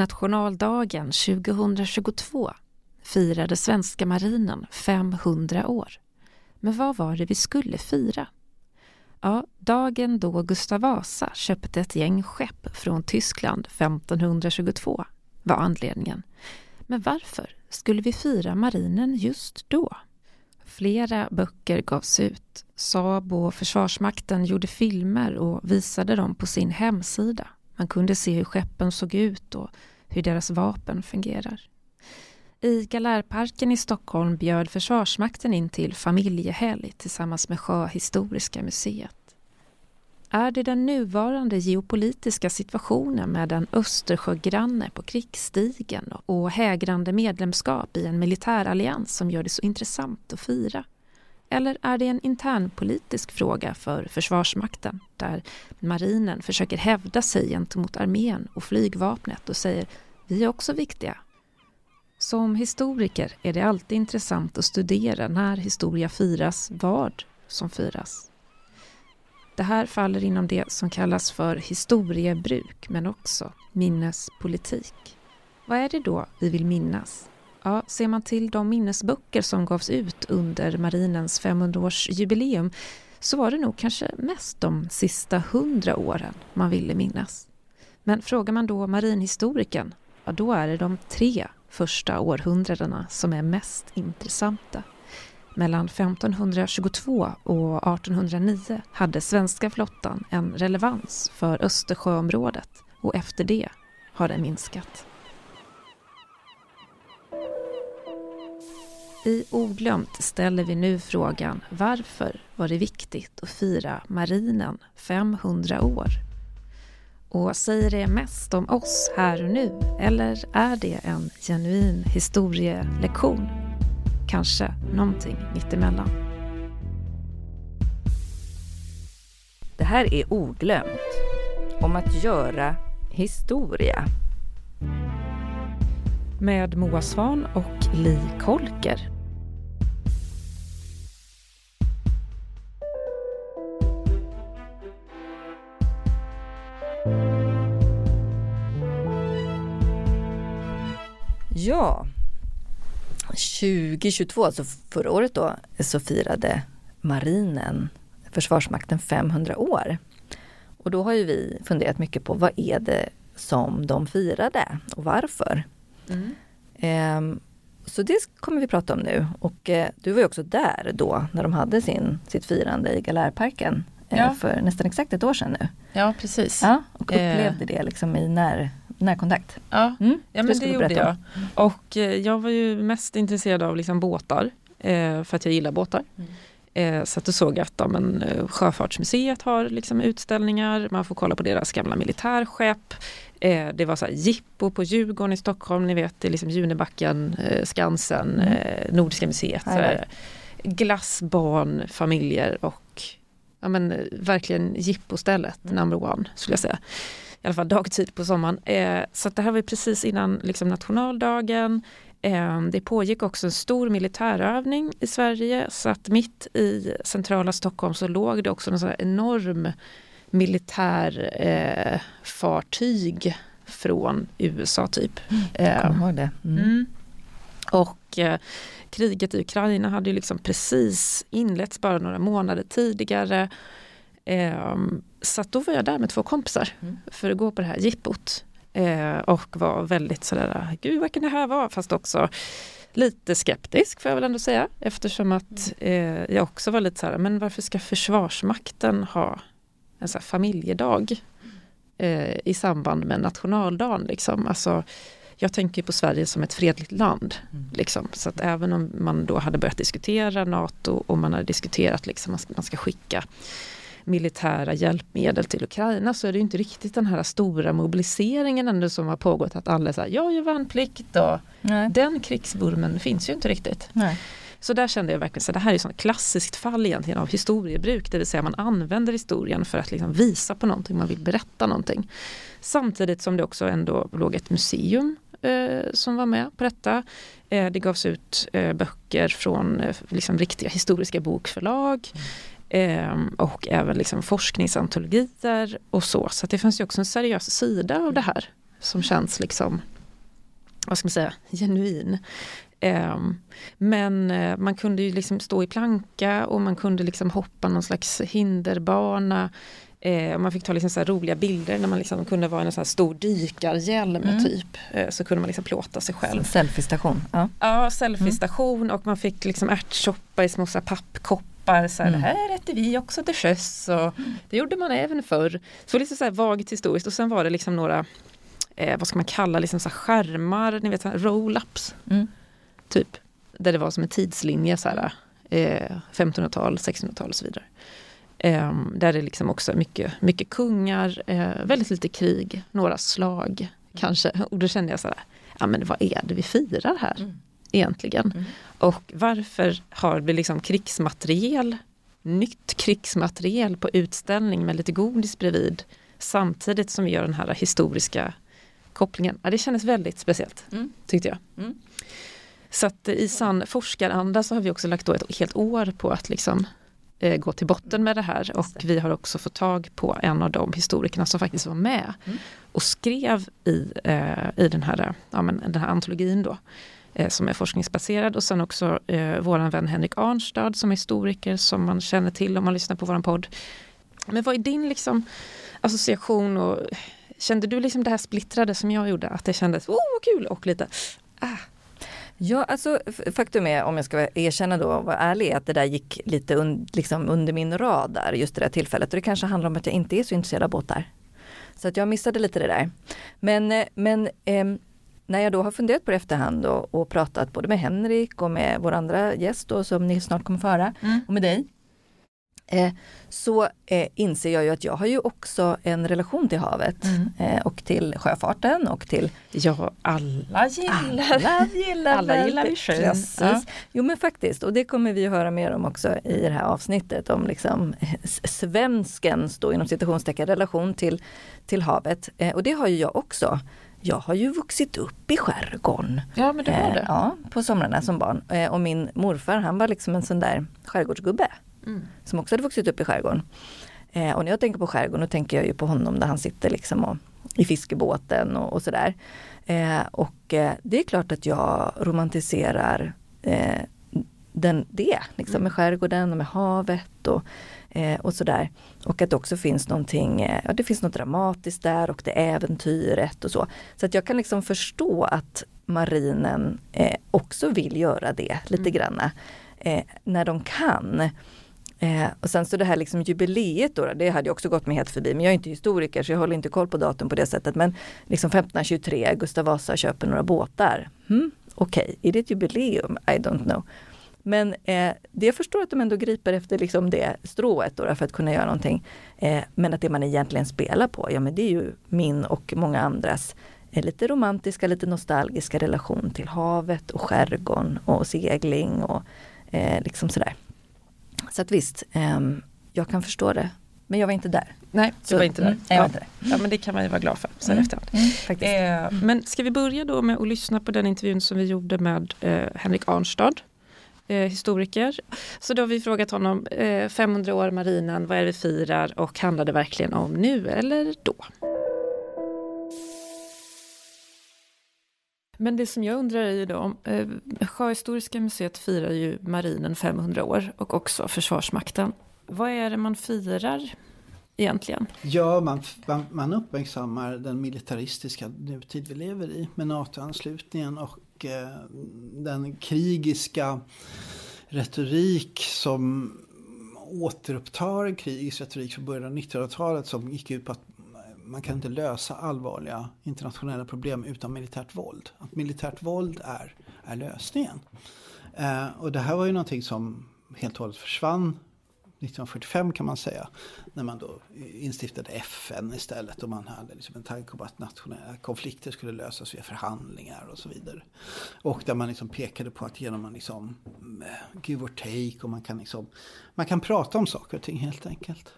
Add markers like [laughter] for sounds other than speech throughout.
Nationaldagen 2022 firade svenska marinen 500 år. Men vad var det vi skulle fira? Ja, dagen då Gustav Vasa köpte ett gäng skepp från Tyskland 1522 var anledningen. Men varför skulle vi fira marinen just då? Flera böcker gavs ut. Saab och Försvarsmakten gjorde filmer och visade dem på sin hemsida. Man kunde se hur skeppen såg ut och hur deras vapen fungerar. I Galärparken i Stockholm bjöd Försvarsmakten in till familjehelg tillsammans med Sjöhistoriska museet. Är det den nuvarande geopolitiska situationen med en Östersjögranne på krigsstigen och hägrande medlemskap i en militärallians som gör det så intressant att fira? Eller är det en internpolitisk fråga för Försvarsmakten där marinen försöker hävda sig gentemot armén och flygvapnet och säger vi är också viktiga. Som historiker är det alltid intressant att studera när historia firas, vad som firas. Det här faller inom det som kallas för historiebruk men också minnespolitik. Vad är det då vi vill minnas? Ja, ser man till de minnesböcker som gavs ut under marinens 500-årsjubileum så var det nog kanske mest de sista hundra åren man ville minnas. Men frågar man då marinhistorikern, ja då är det de tre första århundradena som är mest intressanta. Mellan 1522 och 1809 hade svenska flottan en relevans för Östersjöområdet och efter det har den minskat. I Oglömt ställer vi nu frågan varför var det viktigt att fira marinen 500 år? Och säger det mest om oss här och nu eller är det en genuin historielektion? Kanske någonting mittemellan. Det här är Oglömt om att göra historia med Moa Svan och Li Kolker. Ja, 2022, alltså förra året då, så firade marinen, Försvarsmakten 500 år. Och då har ju vi funderat mycket på vad är det som de firade och varför. Mm. Um, så det kommer vi prata om nu och uh, du var ju också där då när de hade sin, sitt firande i Galärparken uh, ja. för nästan exakt ett år sedan nu. Ja precis. Ja, och upplevde uh. det liksom i när, närkontakt. Ja, mm. ja men det gjorde jag. Och jag var ju mest intresserad av liksom båtar för att jag gillar båtar. Mm. Eh, så att du såg att ja, men, Sjöfartsmuseet har liksom utställningar, man får kolla på deras gamla militärskepp. Eh, det var så här jippo på Djurgården i Stockholm, ni vet det är liksom Junibacken, eh, Skansen, mm. eh, Nordiska museet. Så glass, barn, familjer och ja, men, verkligen jippostället, mm. number one skulle jag säga. I alla fall dagtid på sommaren. Eh, så det här var precis innan liksom, nationaldagen. Eh, det pågick också en stor militärövning i Sverige så att mitt i centrala Stockholm så låg det också en sån enorm militärfartyg eh, från USA typ. Mm, jag ihåg det. Mm. Mm. Och eh, kriget i Ukraina hade ju liksom precis inletts bara några månader tidigare. Eh, så då var jag där med två kompisar mm. för att gå på det här jippot. Eh, och var väldigt sådär, gud vad kan det här vara? Fast också lite skeptisk får jag väl ändå säga eftersom att mm. eh, jag också var lite så här, men varför ska Försvarsmakten ha en så familjedag eh, i samband med nationaldagen. Liksom. Alltså, jag tänker på Sverige som ett fredligt land. Mm. Liksom. Så att även om man då hade börjat diskutera NATO och man hade diskuterat liksom att man ska skicka militära hjälpmedel till Ukraina så är det inte riktigt den här stora mobiliseringen ändå som har pågått att alla säger jag gör värnplikt och Nej. den krigsburmen finns ju inte riktigt. Nej. Så där kände jag verkligen att det här är ett klassiskt fall egentligen av historiebruk, det vill säga man använder historien för att liksom visa på någonting, man vill berätta någonting. Samtidigt som det också ändå låg ett museum eh, som var med på detta. Eh, det gavs ut eh, böcker från eh, liksom riktiga historiska bokförlag. Mm. och även liksom forskningsantologier och så. Så det fanns ju också en seriös sida av det här som känns liksom, vad ska man säga, genuin. Ehm, men eh, man kunde ju liksom stå i planka och man kunde liksom hoppa någon slags hinderbana. Eh, man fick ta liksom så roliga bilder när man liksom kunde vara en sån stor dykarhjälm mm. typ. Eh, så kunde man liksom plåta sig själv. Selfiestation. Ja, ja selfiestation mm. och man fick liksom ärtsoppa i små så pappkoppar. Så här, mm. Det här äter vi också till sjöss och det gjorde man även förr. Så lite så här vagt historiskt och sen var det liksom några, eh, vad ska man kalla, liksom så här skärmar, ni vet roll-ups. Mm. Typ. Där det var som en tidslinje, så här, eh, 1500-tal, 1600-tal och så vidare. Eh, där det liksom också mycket, mycket kungar, eh, väldigt lite krig, några slag kanske. Och då kände jag så här, ja men vad är det vi firar här mm. Egentligen? Mm. Och varför har vi liksom krigsmateriel, nytt krigsmateriel på utställning med lite godis bredvid samtidigt som vi gör den här historiska kopplingen. Ja, det kändes väldigt speciellt mm. tyckte jag. Mm. Så att i sann forskaranda så har vi också lagt då ett helt år på att liksom eh, gå till botten med det här och vi har också fått tag på en av de historikerna som faktiskt var med mm. och skrev i, eh, i den, här, ja, men, den här antologin då Eh, som är forskningsbaserad och sen också eh, våran vän Henrik Arnstad som är historiker som man känner till om man lyssnar på våran podd. Men vad är din liksom association och kände du liksom det här splittrade som jag gjorde? Att det kändes oh, kul och lite ah, Ja, alltså faktum är, om jag ska erkänna då och vara ärlig, att det där gick lite un, liksom under min radar just det där tillfället. Och det kanske handlar om att jag inte är så intresserad av båtar. Så att jag missade lite det där. Men, eh, men eh, när jag då har funderat på det efterhand och, och, pratat både med Henrik och med vår andra gäst då, som ni snart kommer föra mm. och med dig eh, så eh, inser jag ju att jag har ju också en relation till havet mm. eh, och till sjöfarten och till Ja, alla gillar, alla gillar, alla gillar vi sjön. Ja. Jo men faktiskt, och det kommer vi höra mer om också i det här avsnittet om liksom svenskens då inom citationstecken relation till, till havet. Eh, och det har ju jag också. Jag har ju vuxit upp i skärgården. Ja, men det var det. Eh, ja, på somrarna som barn. Eh, och min morfar han var liksom en sån där skärgårdsgubbe. Mm. Som också hade vuxit upp i skärgården. Eh, och när jag tänker på skärgården, då tänker jag ju på honom där han sitter liksom och, i fiskebåten och, och sådär. Eh, och eh, det är klart att jag romantiserar eh, den, det, liksom mm. med skärgården och med havet och, eh, och sådär. Och att det också finns någonting, eh, ja det finns något dramatiskt där och det äventyret och så. Så att jag kan liksom förstå att marinen eh, också vill göra det lite mm. granna. Eh, när de kan. Eh, och sen så det här liksom jubileet då, det hade jag också gått mig helt förbi. Men jag är inte historiker så jag håller inte koll på datum på det sättet. Men liksom 1523, Gustav Vasa köper några båtar. Hmm, Okej, okay. är det ett jubileum? I don't know. Men eh, det jag förstår att de ändå griper efter liksom det strået då, för att kunna göra någonting. Eh, men att det man egentligen spelar på, ja men det är ju min och många andras eh, lite romantiska, lite nostalgiska relation till havet och skärgården och segling och eh, liksom sådär. Så att visst, eh, jag kan förstå det. Men jag var inte där. Nej, du var inte där. Mm, jag var inte där. Ja, men det kan man ju vara glad för så mm. efterhand. Mm, eh, men ska vi börja då med att lyssna på den intervjun som vi gjorde med eh, Henrik Arnstad, Eh, historiker. Så då har vi frågat honom, eh, 500 år marinen, vad är det vi firar och handlar det verkligen om nu eller då? Men det som jag undrar är ju då, eh, Sjöhistoriska museet firar ju marinen 500 år och också Försvarsmakten. Vad är det man firar egentligen? Ja, man, man, man uppmärksammar den militaristiska nutid vi lever i med NATO-anslutningen och eh, den krigiska retorik som återupptar krigisk retorik från början av 1900-talet som gick ut på att man kan inte lösa allvarliga internationella problem utan militärt våld. Att militärt våld är, är lösningen. Eh, och det här var ju någonting som helt och hållet försvann 1945 kan man säga. När man då instiftade FN istället och man hade liksom en tanke om att nationella konflikter skulle lösas via förhandlingar och så vidare. Och där man liksom pekade på att genom att liksom eh, give or take och man kan liksom man kan prata om saker och ting helt enkelt.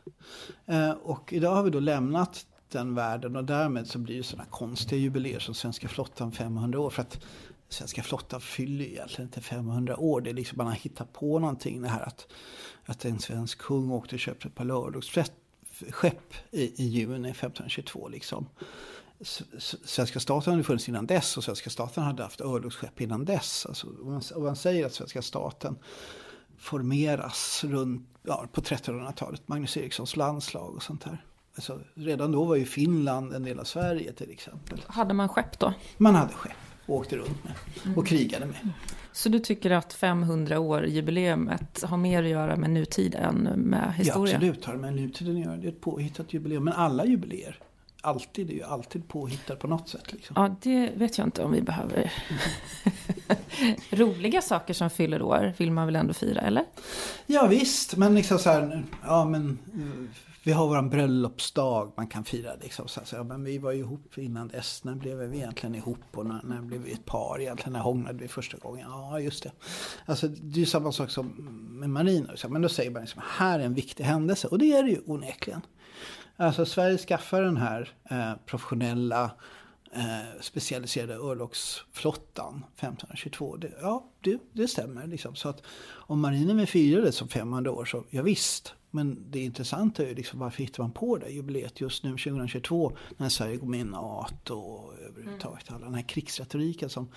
Eh, och idag har vi då lämnat den världen och därmed så blir det sådana konstiga jubileer som Svenska flottan 500 år. För att Svenska flottan fyller egentligen inte 500 år. Det är liksom man har hittat på någonting det här att, att en svensk kung åkte och köpte ett par lördagsskepp i, i juni 1522 liksom. svenska staten hade funnits innan dess och svenska staten hade haft örlogsskepp innan dess. Alltså, om, man, om man säger att svenska staten formeras runt, ja, på 1300-talet, Magnus Erikssons landslag och sånt där. Alltså, redan då var ju Finland en del av Sverige till exempel. Hade man skepp då? Man hade skepp och åkte runt med och krigade med. Så du tycker att 500 år jubileumet har mer att göra med nutid än med historia? Ja, absolut har det med nutiden att göra. Det är ett påhittat jubileum. Men alla jubileer alltid, är ju alltid påhittat på något sätt. Liksom. Ja, det vet jag inte om vi behöver. [laughs] Roliga saker som fyller år vill man väl ändå fira, eller? Ja visst, men liksom så här, ja men vi har vår bröllopsdag man kan fira. Liksom. Så, så, ja, men vi var ju ihop innan dess. När blev vi egentligen ihop? Och när, när blev vi ett par egentligen? När hånglade vi första gången? Ja, just det. Alltså, det är ju samma sak som med Marina. Men då säger man liksom, här är en viktig händelse. Och det är det ju onekligen. Alltså Sverige skaffar den här eh, professionella eh, specialiserade örlogsflottan 1522. Det, ja, det, det stämmer. Liksom. Så att om marinen vill fira det som 500 år så ja, visst. Men det intressanta är ju liksom varför hittar man på det jubileet just nu 2022 när Sverige går med i NATO och överhuvudtaget alla den här krigsretoriken som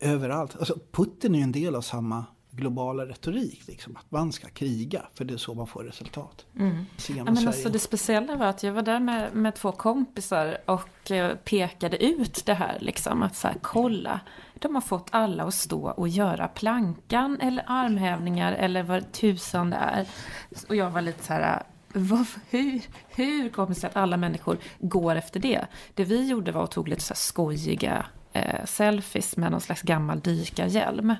överallt. Alltså Putin är ju en del av samma globala retorik. Liksom, att man ska kriga, för det är så man får resultat. Mm. Ja, men alltså det speciella var att jag var där med, med två kompisar och eh, pekade ut det här. Liksom, att så här, kolla, de har fått alla att stå och göra plankan eller armhävningar eller vad tusan det är. Och jag var lite så här, vad, hur, hur kommer det sig att alla människor går efter det? Det vi gjorde var att tog lite så skojiga eh, selfies med någon slags gammal dykarhjälm.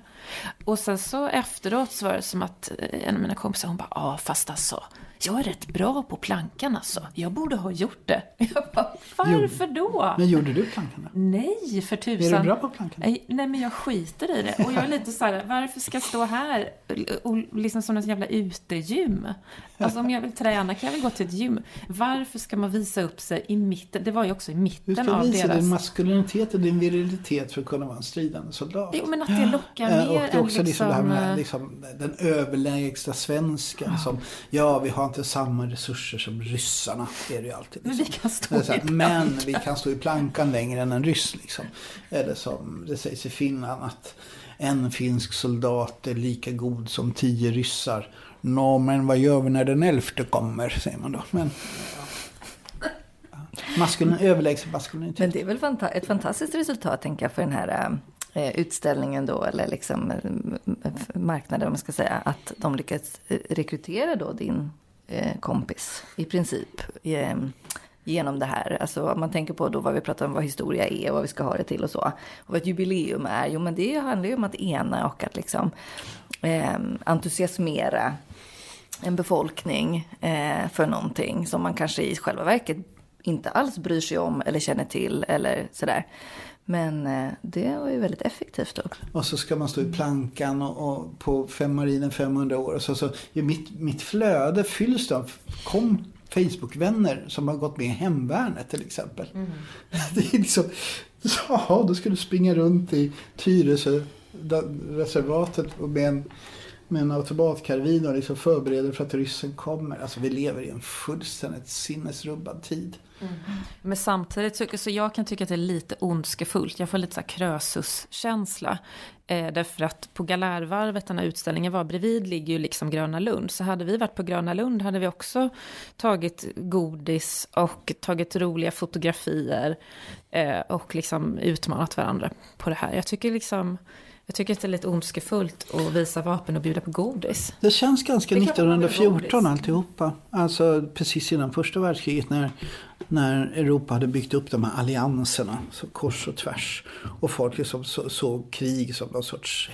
Och sen så efteråt så var det som att eh, en av mina kompisar hon bara, ja fast alltså jag är rätt bra på plankan alltså. Jag borde ha gjort det. [laughs] Jag bara, varför då? Men gjorde du plankan då? Nej, för tusan. Är du bra på plankan? Nej, nej, men jag skiter i det. Och jag är lite så här, varför ska jag stå här och liksom som ett jävla utegym? Alltså om jag vill träna kan jag väl gå till ett gym. Varför ska man visa upp sig i mitten? Det var ju också i mitten av deras... Du ska visa din maskulinitet och din virilitet för att kunna vara en stridande soldat. Jo, men att det lockar mer Och det är också än liksom, det här med liksom... liksom, den överlägsna svensken som, ja vi har inte samma resurser som ryssarna. Det är det ju alltid. Men vi Liksom. kan stå Det är så i här, Men vi kan stå i plankan längre än en ryss liksom. Eller som det sägs i Finland att en finsk soldat är lika god som tio ryssar. Nå, men vad gör vi när den elfte kommer, säger man då. Men, ja. Maskulin, överlägsen maskulinitet. Men det är väl fanta ett fantastiskt resultat, tänker jag, för den här eh, utställningen då, eller liksom eh, marknaden, om man ska säga, att de lyckats eh, rekrytera då din Eh, kompis, i princip. Eh, genom det här. Alltså om man tänker på då vad vi pratar om vad historia är och vad vi ska ha det till och så. Och vad ett jubileum är, jo men det handlar ju om att ena och att liksom eh, entusiasmera en befolkning eh, för någonting som man kanske i själva verket inte alls bryr sig om eller känner till eller sådär. Men eh, det var ju väldigt effektivt då. Och så ska man stå i plankan och, och på fem marinen 500 år. Och så, så, mitt, mitt flöde fylls av kom Facebook-vänner som har gått med i hemvärnet till exempel. Mm. [laughs] Det är liksom, ja, då ska du springa runt i Tyresö reservatet med en, med en automatkarbin och liksom förbereder för att ryssen kommer. Alltså vi lever i en fullständigt sinnesrubbad tid. Mm. Men samtidigt så jag kan tycka att det är lite ondskefullt. Jag får lite så här Krösus-känsla. Eh, därför att på Galärvarvet, den här utställningen var, bredvid ligger ju liksom Gröna Lund. Så hade vi varit på Gröna Lund hade vi också tagit godis och tagit roliga fotografier. Eh, och liksom utmanat varandra på det här. Jag tycker liksom... Jag tycker att det är lite ondskefullt att visa vapen och bjuda på godis. Det känns ganska 1914 alltihopa. Alltså precis innan första världskriget när, när Europa hade byggt upp de här allianserna så kors och tvärs. Och folk liksom så, såg krig som någon sorts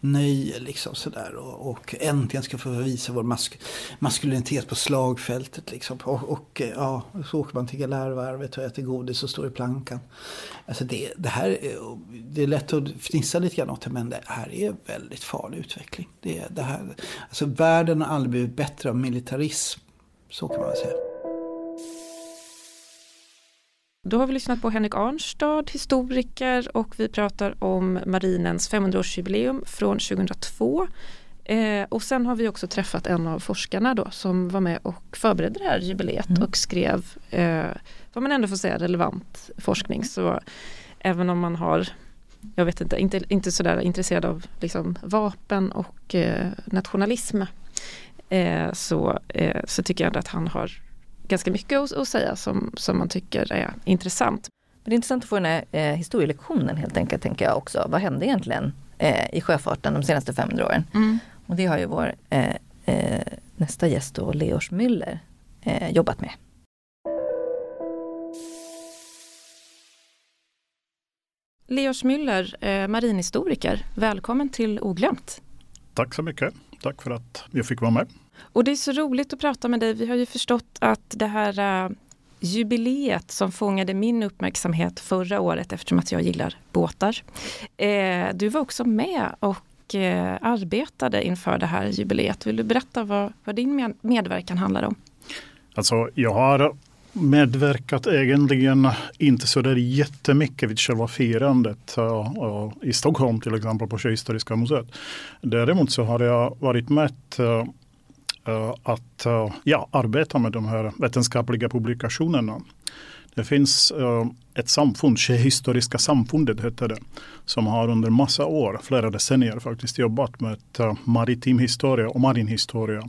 Nöje liksom sådär. Och, och äntligen ska få visa vår mask maskulinitet på slagfältet liksom. Och, och eh, ja, så åker man till Galärvarvet och äter godis och står i plankan. Alltså det, det här är, det är lätt att fnissa lite grann åt det men det här är väldigt farlig utveckling. Det, det här, alltså världen har aldrig blivit bättre av militarism. Så kan man väl säga. Då har vi lyssnat på Henrik Arnstad, historiker och vi pratar om marinens 500-årsjubileum från 2002. Eh, och sen har vi också träffat en av forskarna då som var med och förberedde det här jubileet mm. och skrev eh, vad man ändå får säga relevant forskning. Så även om man har jag vet inte, inte, inte sådär intresserad av liksom, vapen och eh, nationalism eh, så, eh, så tycker jag att han har ganska mycket att, att, säga som, som man tycker är intressant. Men det är intressant att få den här eh, historielektionen helt enkelt, tänker jag också. Vad hände egentligen eh, i sjöfarten de senaste 500 åren? Mm. Och det har ju vår eh, eh, nästa gäst då, Leos Müller, eh, jobbat med. Leos Müller, eh, marinhistoriker, välkommen till Oglömt. Tack så mycket. Tack för att jag fick vara med. Och det är så roligt att prata med dig. Vi har ju förstått att det här uh, jubileet som fångade min uppmärksamhet förra året eftersom att jag gillar båtar. Eh, du var också med och eh, arbetade inför det här jubileet. Vill du berätta vad, vad din medverkan handlar om? Alltså, jag har medverkat egentligen inte så där jättemycket vid själva firandet uh, uh, i Stockholm till exempel på Sjöhistoriska museet. Däremot så har jag varit med uh, Eh, att eh, ja, arbeta med de här vetenskapliga publikationerna. Det finns eh, ett samfund, Sjöhistoriska samfundet heter det, som har under massa år, flera decennier faktiskt jobbat med maritim historia och marinhistoria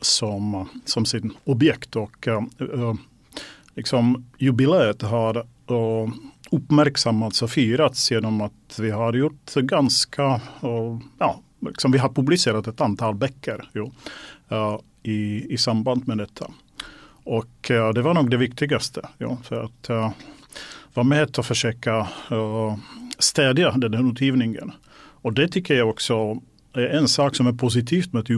som, som sin objekt. Och, liksom, jubileet har uppmärksammats och firats genom att vi har gjort ganska, ja, liksom vi har publicerat ett antal böcker jo, i, i samband med detta. Och uh, det var nog det viktigaste. Ja, för att uh, vara med och försöka uh, städja den här utgivningen. Och det tycker jag också är en sak som är positivt med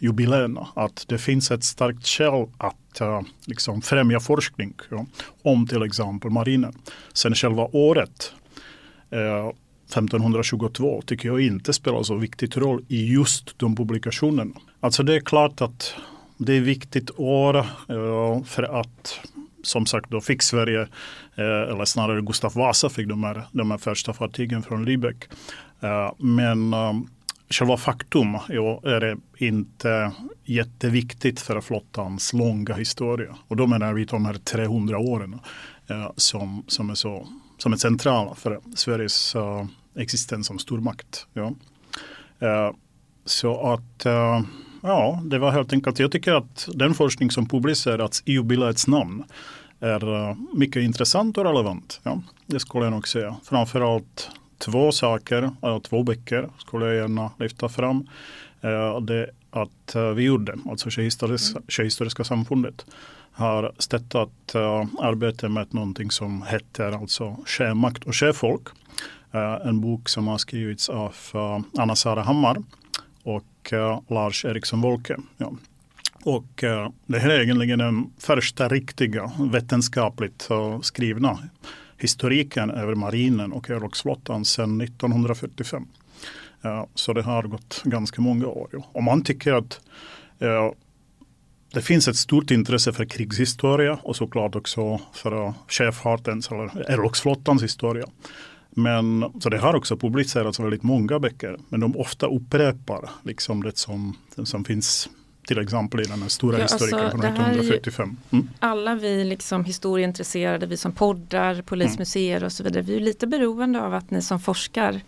jubileerna. Att det finns ett starkt skäl att att uh, liksom främja forskning ja, om till exempel marinen. Sen själva året uh, 1522 tycker jag inte spelar så viktig roll i just de publikationerna. Alltså det är klart att det är viktigt år eh, för att som sagt då fick Sverige, eh, eller snarare Gustav Vasa fick de här, de här första fartygen från Lübeck. Eh, men själva faktum är det inte jätteviktigt för flottans långa historia. Och då menar vi de här 300 åren som, som är så som är centrala för Sveriges existens som stormakt. Ja. Uh, så att uh, ja, det var helt enkelt, jag tycker att den forskning som publicerats i jubileets namn är mycket intressant och relevant. Ja. Det skulle jag nog säga. Framförallt två saker, två böcker skulle jag gärna lyfta fram. Eh, det att eh, vi gjorde, alltså Tjejhistoriska, Tjejhistoriska samfundet, har stöttat uh, arbete med någonting som heter alltså Sjömakt och sjöfolk. Eh, en bok som har skrivits av eh, uh, Anna-Sara Hammar och uh, Lars Eriksson Wolke. Ja. Och det här är egentligen den första riktiga vetenskapligt skrivna historiken över marinen och örlogsflottan sedan 1945. Så det har gått ganska många år. Och man tycker att det finns ett stort intresse för krigshistoria och såklart också för sjöfartens eller örlogsflottans historia. Men så det har också publicerats väldigt många böcker, men de ofta upprepar liksom det som, det som finns till exempel i den här stora ja, historikern alltså, från 1945. Mm. Alla vi liksom historieintresserade, vi som poddar, polismuseer mm. och så vidare, vi är lite beroende av att ni som forskar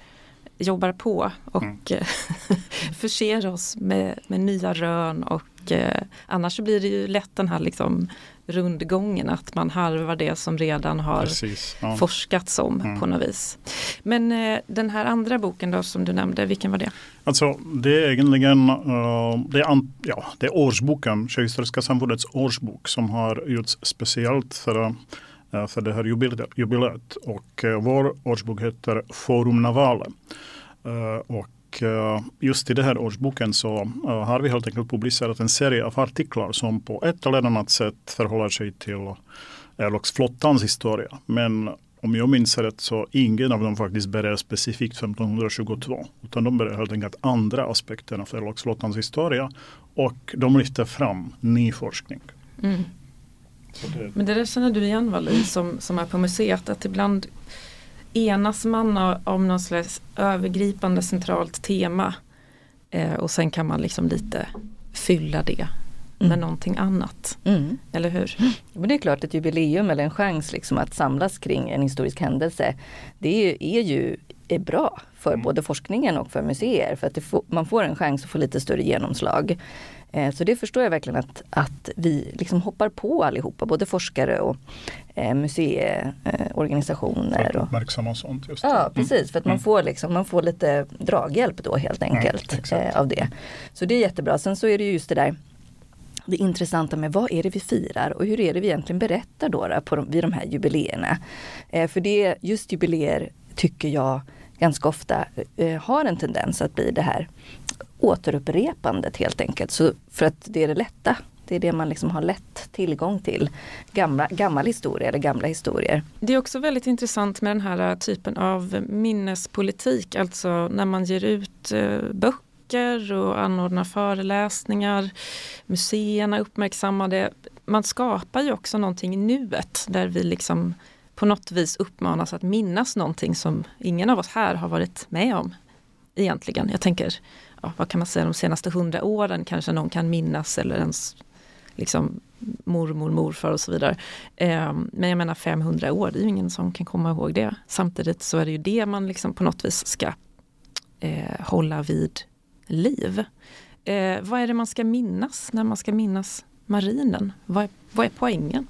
jobbar på och mm. [laughs] förser oss med, med nya rön och eh, annars blir det ju lätt den här liksom rundgången att man harvar det som redan har Precis, ja. forskats om mm. på något vis. Men eh, den här andra boken då som du nämnde, vilken var det? Alltså det är egentligen uh, det är, ja, det är årsboken, Sjöhistoriska samfundets årsbok som har gjorts speciellt för, uh, för det här jubileet. Och uh, vår årsbok heter Forum Navale. och just i den här årsboken så har vi helt enkelt publicerat en serie av artiklar som på ett eller annat sätt förhåller sig till örlogsflottans historia. Men om jag minns rätt så ingen av dem faktiskt berör specifikt 1522. Utan de berör helt enkelt andra aspekter av örlogsflottans historia. Och de lyfter fram ny forskning. Mm. Det... Men det där känner du igen Wallin som, som är på museet. Att ibland enas man om någon slags övergripande centralt tema. Eh, och sen kan man liksom lite fylla det med Mm. någonting annat. Mm. Eller hur? Men det är klart ett jubileum eller en chans liksom att samlas kring en historisk händelse. Det är ju, är ju är bra för både forskningen och för museer för att det får, man får en chans att få lite större genomslag. Eh, så det förstår jag verkligen att, att vi liksom hoppar på allihopa, både forskare och eh, museiorganisationer. För att och, uppmärksamma sånt. Just Ja Mm. precis, för att man Mm. får, liksom, man får lite draghjälp då helt enkelt eh, av det. Så det är jättebra. Sen så är det ju just det där det intressanta med vad är det vi firar och hur är det vi egentligen berättar då, då på de, vid de här jubileerna. För det, just jubileer tycker jag ganska ofta eh, har en tendens att bli det här återupprepandet helt enkelt. Så för att det är det lätta. Det är det man liksom har lätt tillgång till. Gamla, gammal historia eller gamla historier. Det är också väldigt intressant med den här eh, typen av minnespolitik, alltså när man ger ut eh, böcker och anordnar föreläsningar, museerna uppmärksammar det. Man skapar ju också någonting i nuet där vi liksom på något vis uppmanas att minnas någonting som ingen av oss här har varit med om egentligen. Jag tänker, ja, vad kan man säga, de senaste hundra åren kanske någon kan minnas eller ens liksom mormor, morfar och så vidare. Eh, men jag menar 500 år, det är ju ingen som kan komma ihåg det. Samtidigt så är det ju det man liksom på något vis ska eh, hålla vid liv. Eh, vad är det man ska minnas när man ska minnas marinen? Vad är, vad är poängen?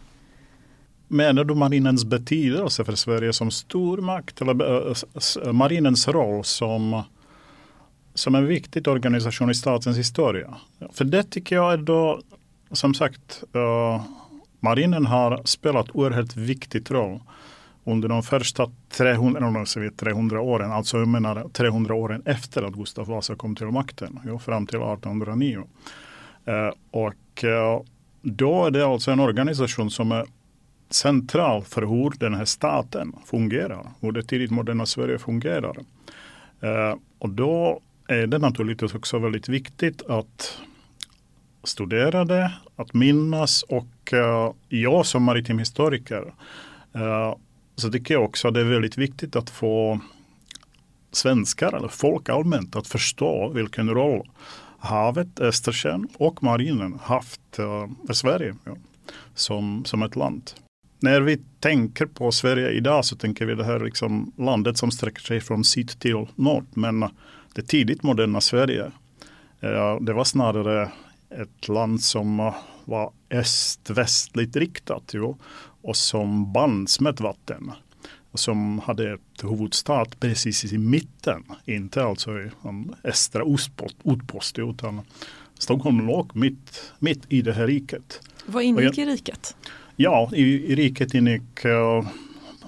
Menar du marinens betydelse för Sverige som stormakt eller eh, marinens roll som, som en viktig organisation i statens historia? För det tycker jag är då, som sagt, uh, marinen har spelat oerhört viktig roll under de första 300, 300 åren, alltså jag menar 300 åren efter att Gustav Vasa kom till makten, ja, fram till 1809. Uh, eh, och uh, då är det alltså en organisation som är central för hur den här staten fungerar, hur det tidigt moderna Sverige fungerar. Eh, och då är det naturligtvis också väldigt viktigt att studera det, att minnas och eh, jag som maritim historiker eh, så tycker jag också att det är väldigt viktigt att få svenskar eller folk allmänt att förstå vilken roll havet, Östersjön och marinen haft eh, för Sverige ja, som, som ett land. När vi tänker på Sverige idag så tänker vi det här liksom landet som sträcker sig från syd till nord. Men det tidigt moderna Sverige, eh, det var snarare ett land som eh, var öst-västligt riktat jo, och som bands med vatten. Och som hade ett huvudstad precis i mitten, inte alltså i en östra ostpost, utpost, utan Stockholm låg mitt, mitt i det här riket. Vad ingick i riket? Ja, i, i riket ingick uh, eh,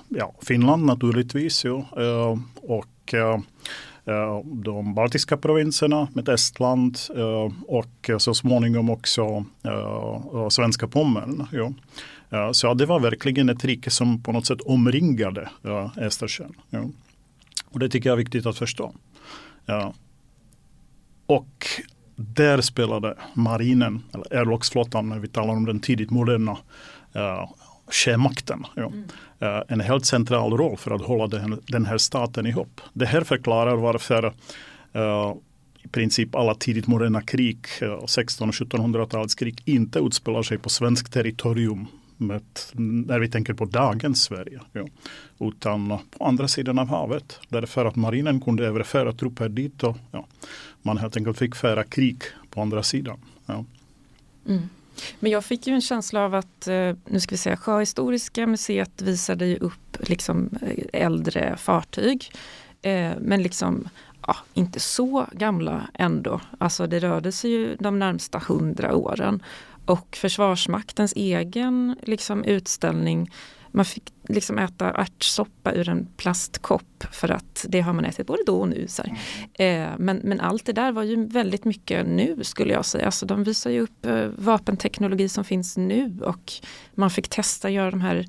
ja, Finland naturligtvis ja, uh, och uh, de baltiska provinserna med Estland och så småningom också svenska Pommern. Ja. Så det var verkligen ett rike som på något sätt omringade Östersjön. Ja. Och det tycker jag är viktigt att förstå. Och där spelade marinen, eller örlogsflottan när vi talar om den tidigt moderna uh. Ja. Mm. Uh, en helt central roll för att hålla den, den här staten ihop. Det här förklarar varför uh, i princip alla tidigt moderna krig, uh, 1600 och 1700-talets krig, inte utspelar sig på svenskt territorium med, när vi tänker på dagens Sverige. Ja. Utan på andra sidan av havet. Därför att marinen kunde överföra trupper dit och ja, man helt enkelt fick föra krig på andra sidan. Ja. Mm. Men jag fick ju en känsla av att, eh, nu ska vi säga, Sjöhistoriska museet visade ju upp liksom eh, äldre fartyg. Eh, men liksom ja, inte så gamla ändå. Alltså det rörde sig ju de närmsta hundra åren. Och Försvarsmaktens egen liksom, utställning, man fick liksom äta ärtsoppa ur en plastkopp för att det har man ätit både då och nu. Så eh, men, men allt det där var ju väldigt mycket nu skulle jag säga. Alltså, de visar ju upp eh, vapenteknologi som finns nu och man fick testa göra de här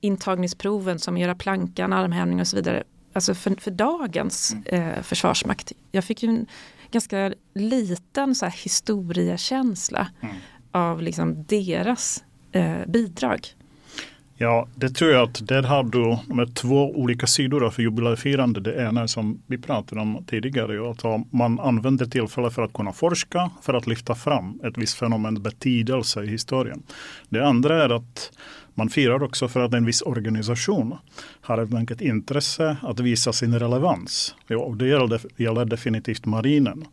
intagningsproven som göra plankan, armhävning och så vidare. Alltså för, för dagens eh, försvarsmakt. Jag fick ju en ganska liten så här, historiekänsla. Mm av liksom deras eh, bidrag. Ja, det tror jag att där har du med två olika sidor för jubileumfirande. Det ena är som vi pratade om tidigare, att man använder tillfället för att kunna forska, för att lyfta fram ett visst fenomen betydelse i historien. Det andra är att man firar också för att en viss organisation har helt enkelt intresse att visa sin relevans. Ja, och det gäller definitivt marinen.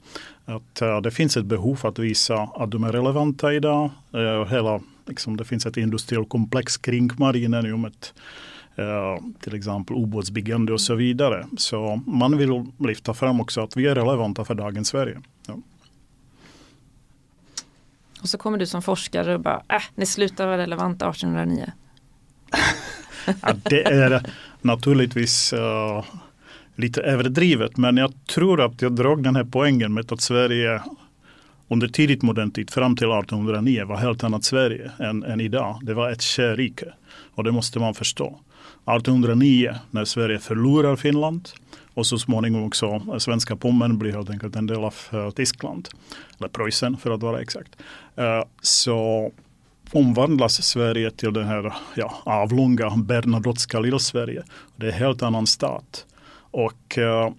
Att, uh, det finns ett behov att visa att de är relevanta idag. Uh, hela, liksom, det finns ett industriellt komplex kring ett, uh, till exempel ubåtsbyggande och så vidare. Så man vill lyfta fram också att vi är relevanta för dagens Sverige. Ja. Och så kommer du som forskare och bara, äh, ni slutar vara relevanta 1809. [laughs] ja, det är naturligtvis uh, lite överdrivet men jag tror att jag drog den här poängen med att Sverige under tidigt modern tid fram till 1809 var helt annat Sverige än, än idag. Det var ett kärrike och det måste man förstå. 1809 när Sverige förlorar Finland och så småningom också svenska Pommern blir helt enkelt en del av uh, Tyskland. Eller Preussen för att vara exakt. Uh, så omvandlas Sverige till den här ja, avlånga Bernadotteska lill-Sverige. Det är en helt annan stat. Och uh,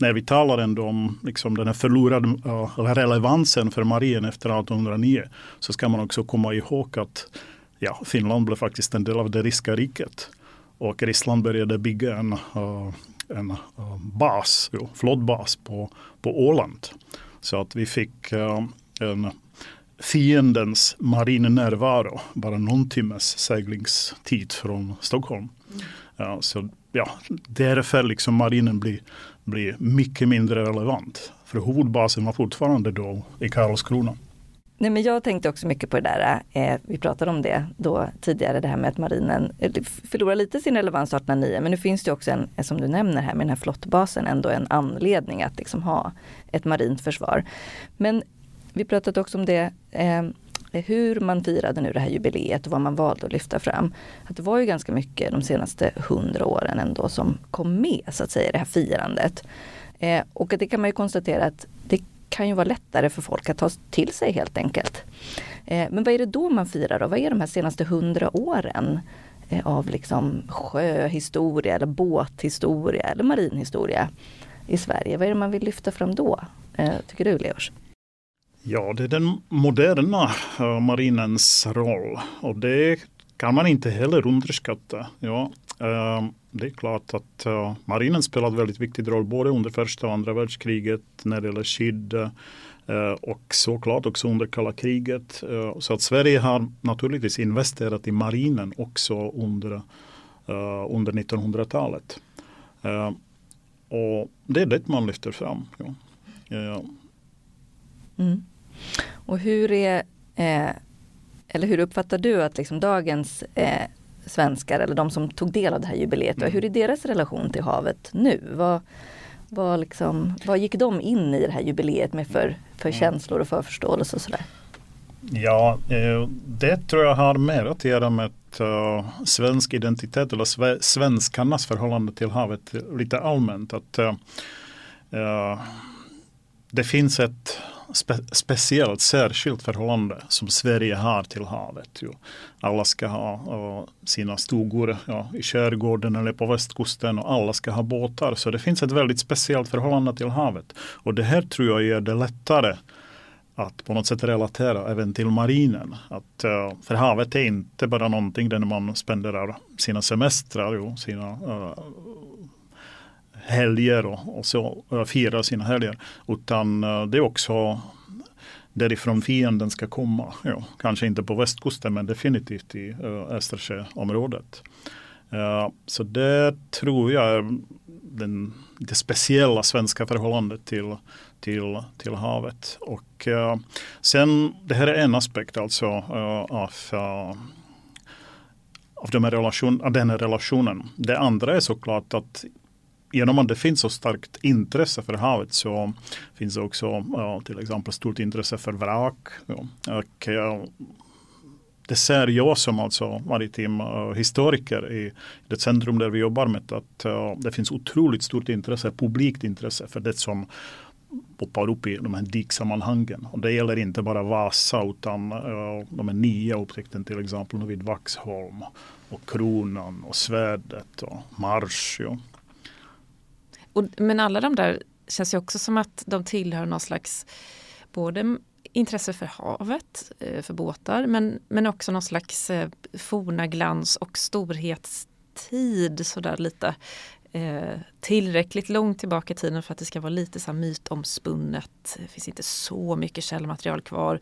när vi talar ändå om liksom den här förlorade uh, relevansen för marinen efter 1809 så ska man också komma ihåg att ja, Finland blev faktiskt en del av det ryska riket. Och Ryssland började bygga en uh, en uh, bas, jo, flottbas på, på Åland. Så att vi fick uh, en fiendens marinnärvaro bara någon timmes seglingstid från Stockholm. Mm. Uh, så ja, därför liksom marinen blir, blir mycket mindre relevant. För huvudbasen var fortfarande då i Karlskrona. Nej, men jag tänkte också mycket på det där, eh, vi pratade om det då tidigare, det här med att marinen eh, förlorar lite sin relevans 1809, men nu finns det också en, eh, som du nämner här med den här flottbasen, ändå en anledning att liksom ha ett marint försvar. Men vi pratade också om det, eh, hur man firade nu det här jubileet och vad man valde att lyfta fram. Att det var ju ganska mycket de senaste hundra åren ändå som kom med så att säga det här firandet. Eh, och det kan man ju konstatera att det kan ju vara lättare för folk att ta till sig helt enkelt. Eh, men vad är det då man firar då? Vad är de här senaste hundra åren eh, av liksom sjöhistoria eller båthistoria eller marinhistoria i Sverige? Vad är det man vill lyfta fram då? Eh, tycker du Leos? Ja, det är den moderna eh, marinens roll och det kan man inte heller underskatta. Ja, ehm, det är klart att eh, marinen spelat väldigt viktig roll både under första och andra världskriget när det gäller skydd eh, och såklart också under kalla kriget. Så att Sverige har naturligtvis investerat i marinen också under, under 1900-talet. och det är det man lyfter fram. Ja. Mm. Och hur är eller hur uppfattar du att liksom dagens eh, svenskar eller de som tog del av det här jubileet. Mm. Hur är deras relation till havet nu? Vad, vad, liksom, vad gick de in i det här jubileet med för, för mm. känslor och för förståelse och sådär? Ja, eh, det tror jag har mer att göra med uh, svensk identitet eller svenskarnas förhållande till havet lite allmänt. Att, uh, det finns ett spe, speciellt särskilt förhållande som Sverige har till havet. Jo. Alla ska ha uh, sina stugor ja, i skärgården eller på västkusten och alla ska ha båtar. Så det finns ett väldigt speciellt förhållande till havet. Och det här tror jag gör det lättare att på något sätt relatera även till marinen. Att, uh, för havet är inte bara någonting där man spenderar sina semestrar, jo, sina uh, helger och, och så och sina helger. Utan eh, det är också därifrån fienden ska komma. Ja, kanske inte på västkusten men definitivt i uh, Östersjöområdet. Uh, så det tror jag är den, det speciella svenska förhållandet till, till, till havet. Och uh, sen, det här är en aspekt alltså uh, av, av de relation, den här relationen. Det andra är såklart att genom att det finns så starkt intresse för havet så finns det också ja, till exempel stort intresse för vrak. Ja. Och, ja, det ser jag som alltså maritim uh, historiker i det centrum där vi jobbar med att uh, det finns otroligt stort intresse, publikt intresse för det som poppar upp i de här diksammanhangen. Och det gäller inte bara Vasa utan uh, de här nya upptäckten till exempel vid Vaxholm och Kronan och Svärdet och Mars. Ja. Och, men alla de där känns ju också som att de tillhör någon slags både intresse för havet, eh, för båtar, men, men också någon slags eh, forna glans och storhetstid sådär lite. Eh, tillräckligt långt tillbaka i tiden för att det ska vara lite så här mytomspunnet. Det finns inte så mycket källmaterial kvar.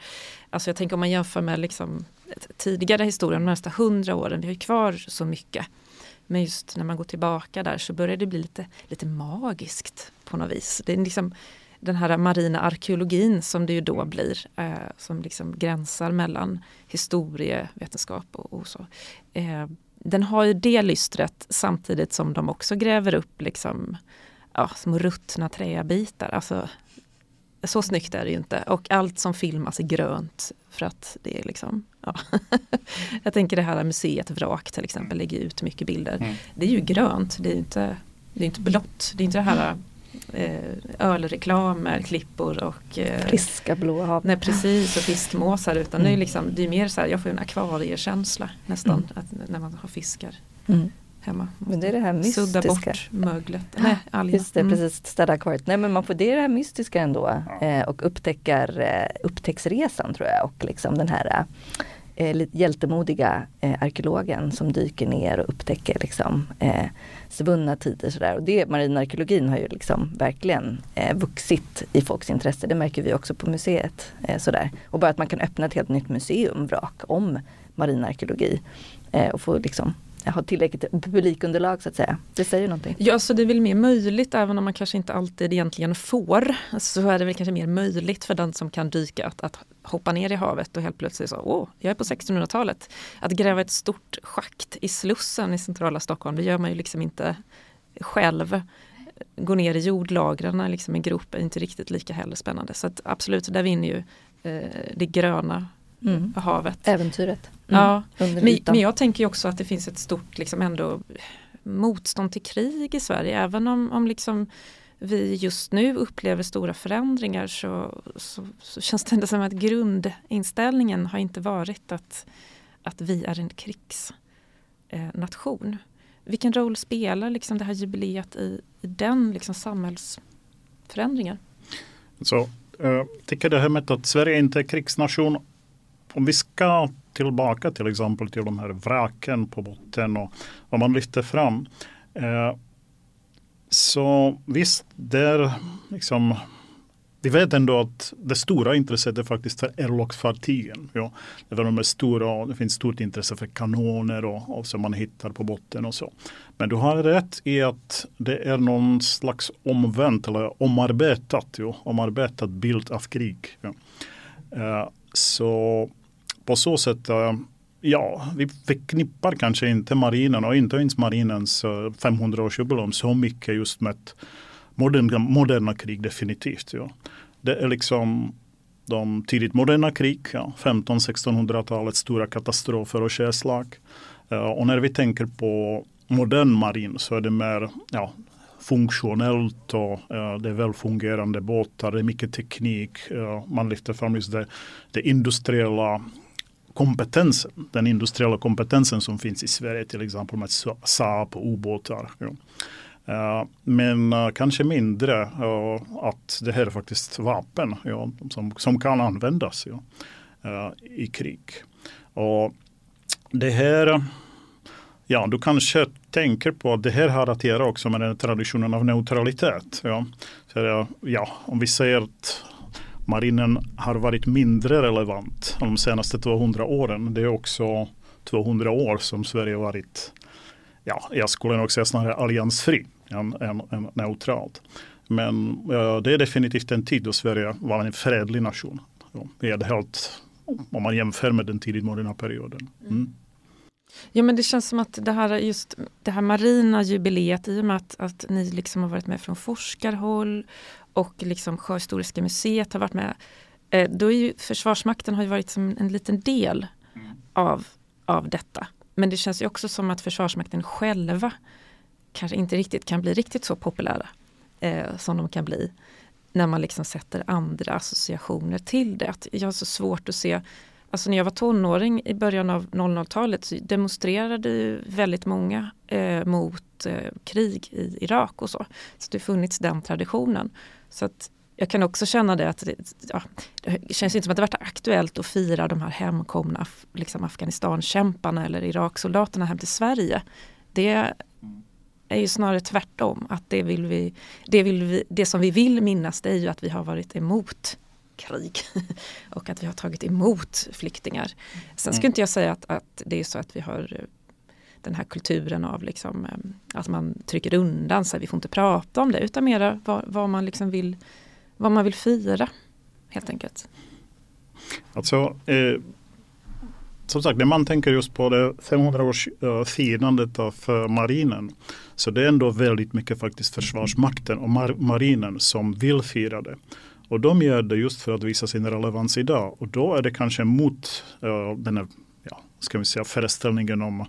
Alltså jag tänker om man jämför med liksom tidigare historien, de nästa hundra åren, vi har kvar så mycket. Men just när man går tillbaka där så börjar det bli lite, lite magiskt på något vis. Det är liksom den här marina arkeologin som det ju då blir, eh, som liksom gränsar mellan historievetenskap och, och så. Eh, den har ju det lystret samtidigt som de också gräver upp liksom, ja, små ruttna träbitar. Alltså, så snyggt är det ju inte. Och allt som filmas är grönt. För att det är liksom, ja. [laughs] Jag tänker det här museet Vrak till exempel lägger ut mycket bilder. Mm. Det är ju grönt, det är inte, det är inte blått. Det är inte det här eh, ölreklamer, klippor och eh, friska blåa hav. Nej precis och fiskmåsar utan mm. det är liksom, det är mer så här, jag får en akvariekänsla nästan mm. att, när man har fiskar. Mm. Hemma. Men det är det här mystiska. Sudda bort möglet. Nej, algerna. Just det, mm. precis. Städa akvariet. Nej men man får, det är det här mystiska ändå. Eh, och upptäckar, eh, upptäcktsresan tror jag. Och liksom den här eh, hjältemodiga eh, arkeologen som dyker ner och upptäcker liksom, eh, svunna tider. Sådär. Och det, marinarkeologin har ju liksom verkligen eh, vuxit i folks intresse. Det märker vi också på museet. Eh, sådär. Och bara att man kan öppna ett helt nytt museum, vrak, om marinarkeologi. Eh, och få liksom ha tillräckligt publikunderlag så att säga. Det säger någonting. Ja, så det är väl mer möjligt även om man kanske inte alltid egentligen får. Så är det väl kanske mer möjligt för den som kan dyka att, att hoppa ner i havet och helt plötsligt så, åh, jag är på 1600-talet. Att gräva ett stort schakt i Slussen i centrala Stockholm, det gör man ju liksom inte själv. Gå ner i jordlagren liksom en grop är inte riktigt lika heller spännande. Så att absolut, där vinner ju eh, det gröna mm. havet. Äventyret. Mm. Ja, men, men, jag tänker också att det finns ett stort liksom ändå motstånd till krig i Sverige. Även om, om liksom vi just nu upplever stora förändringar så, så, så, känns det ändå som att grundinställningen har inte varit att, att vi är en krigsnation. Vilken roll spelar liksom det här jubileet i, i den liksom samhällsförändringen? Så, jag tycker det här med att Sverige inte är krigsnation om vi ska tillbaka till exempel till de här vraken på botten och vad man lyfter fram. Eh, så visst, där liksom vi vet ändå att det stora intresset är faktiskt för Airlock-fartygen. Ja, det, de är stora, det finns stort intresse för kanoner och, och som man hittar på botten och så. Men du har rätt i att det är någon slags omvänt eller omarbetat, ja, omarbetat bild av krig. Ja. Eh, så på så sätt, eh, ja, vi förknippar kanske inte marinen och inte ens marinens eh, 500-årsjubileum så mycket just med moderna, moderna krig definitivt. Ja. Det är liksom de tidigt moderna krig, ja, 15-1600-talets stora katastrofer och sjöslag. Eh, och när vi tänker på modern marin så är det mer ja, funktionellt och uh, det är välfungerande båtar, det är mycket teknik. Uh, man lyfter fram just det, det industriella kompetensen, den industriella kompetensen som finns i Sverige till exempel med Saab och ubåtar. Ja. Uh, men uh, kanske mindre uh, att det här är faktiskt vapen ja, som, som kan användas ja, i krig. Och det här, ja du kanske tänker på att det här har att göra också med den traditionen av neutralitet. Ja. Så, ja, om vi säger att marinen har varit mindre relevant de senaste 200 åren. Det är också 200 år som Sverige varit, ja, jag skulle nog säga snarare alliansfri än, än, än neutralt. Men ja, det är definitivt en tid då Sverige var en fredlig nation. Ja, det är helt, om man jämför med den tidigt moderna perioden. Mm. Ja men det känns som att det här, just det här marina jubileet i och med att, att ni liksom har varit med från forskarhåll och liksom Sjöhistoriska museet har varit med. Eh, då är ju Försvarsmakten har ju varit som en liten del mm. av, av detta. Men det känns ju också som att Försvarsmakten själva kanske inte riktigt kan bli riktigt så populära eh, som de kan bli. när man liksom sätter andra associationer till det. Att jag har så svårt att se Alltså när jag var tonåring i början av 00-talet så demonstrerade väldigt många eh, mot eh, krig i Irak och så. Så det har funnits den traditionen. Så att jag kan också känna det att det, ja, det känns inte som att det varit aktuellt att fira de här hemkomna liksom Afghanistan-kämparna eller Iraksoldaterna hem till Sverige. Det är ju snarare tvärtom. Att det, vill vi, det, vill vi, det som vi vill minnas det är ju att vi har varit emot krig [laughs] och att vi har tagit emot flyktingar. Sen skulle mm. inte jag säga att, att det är så att vi har eh, den här kulturen av liksom, eh, att man trycker undan sig, vi får inte prata om det utan mera vad, vad man liksom vill vad man vill fira helt enkelt. Alltså, eh, som sagt, när man tänker just på det 500-årsfirandet av uh, marinen så det är ändå väldigt mycket faktiskt Försvarsmakten och mar marinen som vill fira det. Och de gör det just för att visa sin relevans idag. Och då är det kanske mot uh, den här, ja, ska vi säga, föreställningen om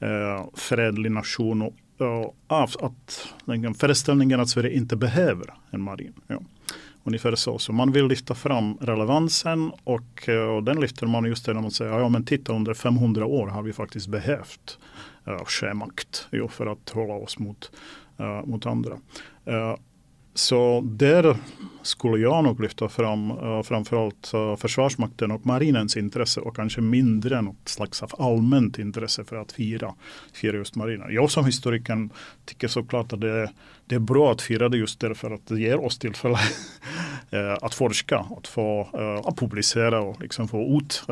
eh, uh, fredlig nation och uh, att, den föreställningen att Sverige inte behöver en marin. Ja. Ungefär så. Så man vill lyfta fram relevansen och, och den lyfter man just genom att säga ja men titta under 500 år har vi faktiskt behövt uh, sjömakt jo, för att hålla oss mot, uh, mot andra. Uh, så där skulle jag nog lyfta fram uh, framförallt uh, Försvarsmakten och marinens intresse och kanske mindre något slags av allmänt intresse för att fira, fira just marinen. Jag som historiker tycker såklart att det, det är bra att fira det just därför att det ger oss tillfälle [laughs] eh, att forska, att få att publicera och liksom få ut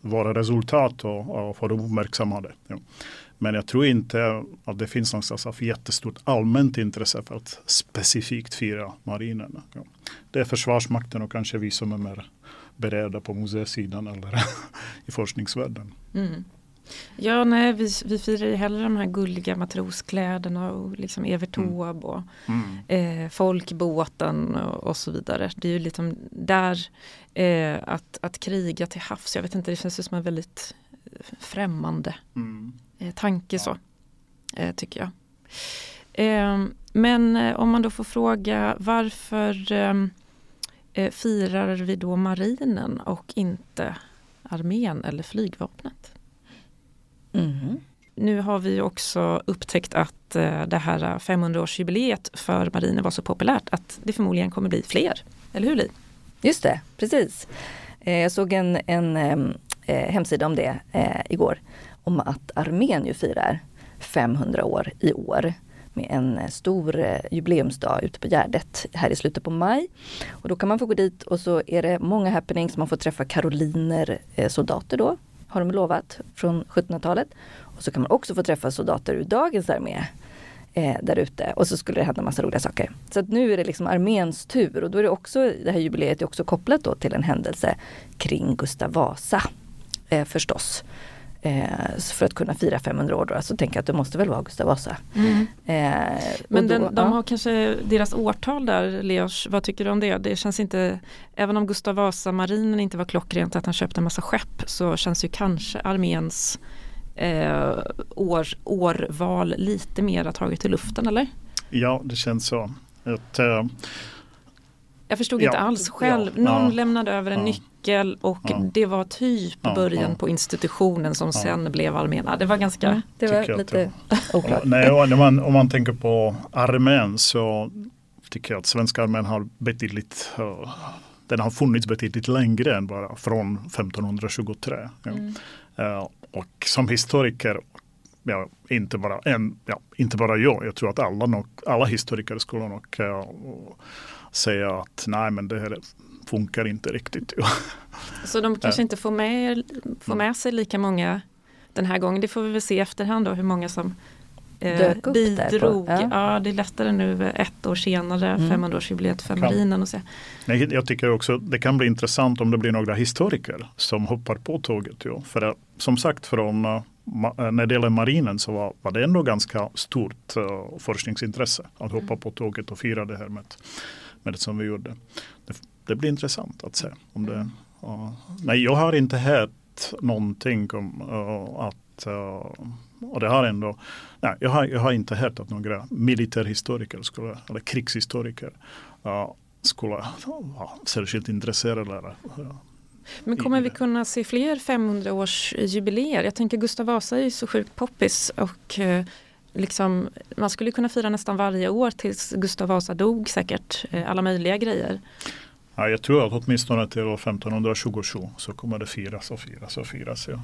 våra resultat och, och få dem uppmärksammade. Ja. Men jag tror inte att det finns någonstans av jättestort allmänt intresse för att specifikt fira marinen. Ja. Det är Försvarsmakten och kanske vi som är mer beredda på museisidan eller [laughs] i forskningsvärlden. Mm. Ja, nej, vi, vi firar ju hellre de här gulliga matroskläderna och liksom Evert mm. Taube och mm. eh, folkbåten och, och, så vidare. Det är ju liksom där eh, att, att kriga till havs, jag vet inte, det känns som en väldigt främmande mm. Eh, tanke så, eh, tycker jag. Ehm, men eh, om man då får fråga varför ehm, firar vi då marinen och inte armén eller flygvapnet? Mm. Nu har vi också upptäckt att det här 500-årsjubileet för marinen var så populärt att det förmodligen kommer bli fler. Eller hur Li? Just det, precis. Jag såg en, en ehm, hemsida om det igår om att armén ju firar 500 år i år med en eh, stor eh, jubileumsdag ute på Gärdet här i slutet på maj. Och då kan man få gå dit och så är det många happenings. Man får träffa karoliner eh, soldater då, har de lovat, från 1700-talet. Och så kan man också få träffa soldater ur dagens armé eh, där ute och så skulle det hända massa roliga saker. Så att nu är det liksom arméns tur och då är det också, det här jubileet är också kopplat då till en händelse kring Gustav Vasa eh, förstås. Eh, för att kunna fira 500 år då, så tänker jag att det måste väl vara Gustav Vasa. Mm. Eh, Men den, då, de har kanske deras årtal där, Leos, vad tycker du om det? Det känns inte, även om Gustav Vasa-marinen inte var klockrent att han köpte en massa skepp så känns ju kanske arméns eh, år, årval lite mer taget i luften, eller? Ja, det känns så. Att, uh, jag förstod ja, inte alls själv. Ja, Någon ja, lämnade över en nyckel och det var typ början på institutionen som sen blev armén. Det var ganska... Det var lite oklart. Nej, om, man, om man tänker på armén så tycker jag att svenska armén har betydligt uh, den har funnits betydligt längre än bara från 1523. Mm. Uh, och som historiker ja, inte, bara en, ja, inte bara jag, jag tror att alla, nog, alla historiker skulle nog uh, säga att nej men det här funkar inte riktigt. [laughs] Så de kanske inte får med, får med sig lika många den här gången. Det får vi väl se i efterhand då hur många som eh, bidrog. Ja. ja. det är lättare nu ett år senare, mm. 500-årsjubileet för marinen. Och se. Nej, jag tycker också det kan bli intressant om det blir några historiker som hoppar på tåget. Jo. För att, som sagt från uh, när det gäller marinen så var, var det ändå ganska stort uh, forskningsintresse att hoppa mm. på tåget och fira det här med med det som vi gjorde. Det, det blir intressant att se. Om det, uh, nej, jag har inte hört någonting om uh, att uh, och det har ändå, nej, jag, har, jag har inte hört att några militärhistoriker skulle, eller krigshistoriker skulle vara särskilt intresserade. Eller, Men kommer vi kunna se fler 500-årsjubileer? Jag tänker Gustav Vasa är ju så sjukt poppis och eh, liksom, man skulle kunna fira nästan varje år tills Gustav Vasa dog säkert, eh, alla möjliga grejer. Ja, jag tror att åtminstone till 1527 så kommer det firas och firas och firas. Ja.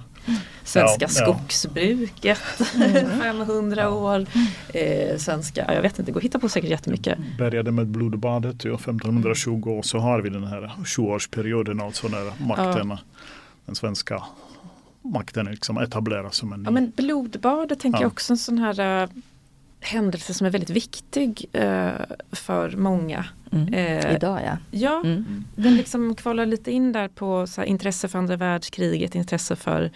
Svenska Ja, ja. skogsbruket, [laughs] 500 år. Eh, svenska, jag vet inte, det går att hitta på säkert jättemycket. Började med blodbadet ja, 1520 och så har vi den här sjuårsperioden alltså när makten, den svenska makten liksom etableras som en Ja men blodbadet tänker Ja. jag också en sån här eh, händelse som är väldigt viktig eh, för många. Mm. Eh, Idag ja. Ja, Mm. den liksom kvalar lite in där på så här, intresse för andra världskriget, intresse för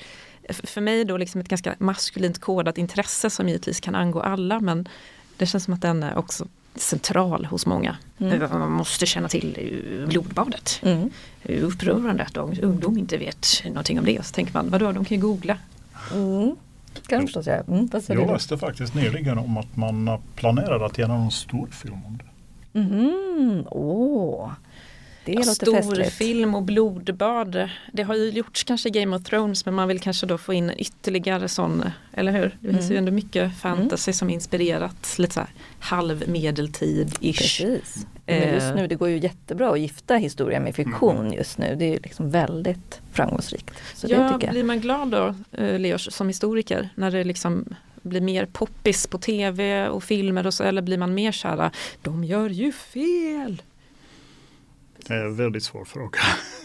för mig då liksom ett ganska maskulint kodat intresse som givetvis kan angå alla men det känns som att den är också central hos många. Mm. Man måste känna till eh, blodbadet. Mm. Det är upprörande att dagens ungdom inte vet någonting om det. Så tänker man, vadå, de kan ju googla. Mm. Kan du förstås göra. Mm. Vad säger Jag du? läste faktiskt nyligen om att man planerar att göra en stor film om det. Mhm. Åh, det Ja, låter stor festligt. film och blodbad. Det har ju gjorts kanske Game of Thrones men man vill kanske då få in ytterligare sån, eller hur? Det finns Mm. ju ändå mycket fantasy som inspirerat lite så här halvmedeltid-ish. Precis. Men just Eh. nu, det går ju jättebra att gifta historia med fiktion just nu. Det är ju liksom väldigt framgångsrikt. Så det Ja, blir man glad då, eh, Leos, som historiker, när det liksom blir mer poppis på tv och filmer och så, eller blir man mer kära, de gör ju fel. Det är en väldigt svår fråga.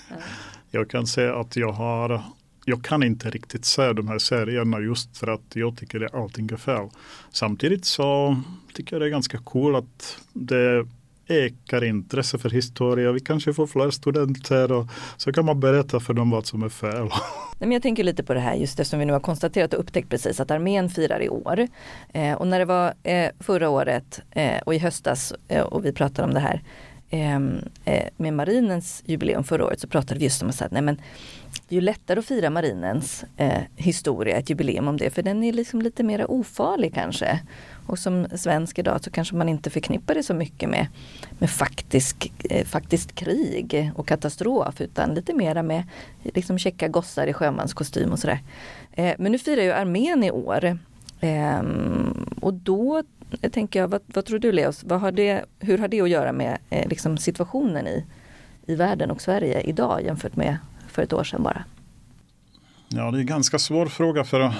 [laughs] Jag kan säga att jag har jag kan inte riktigt se de här serierna just för att jag tycker att allting är fel. Samtidigt så tycker jag det är ganska cool att det ökar intresse för historia. Vi kanske får fler studenter och så kan man berätta för dem vad som är fel. [laughs] Nej, men jag tänker lite på det här just eftersom vi nu har konstaterat och upptäckt precis att armén firar i år. Eh, och när det var eh, förra året eh, och i höstas eh, och vi pratade om det här Ehm, eh, med marinens jubileum förra året så pratade vi just om att säga, nej men det är ju lättare att fira marinens eh, historia, ett jubileum om det, för den är liksom lite mer ofarlig kanske. Och som svensk idag så kanske man inte förknippar det så mycket med, med faktisk, eh, faktiskt krig och katastrof utan lite mera med liksom käcka gossar i sjömanskostym och sådär. Eh, men nu firar ju armén i år. Ehm, och då tänker jag, vad, vad tror du Leos, vad har det, hur har det att göra med eh, liksom situationen i, i världen och Sverige idag jämfört med för ett år sedan bara? Ja, det är en ganska svår fråga för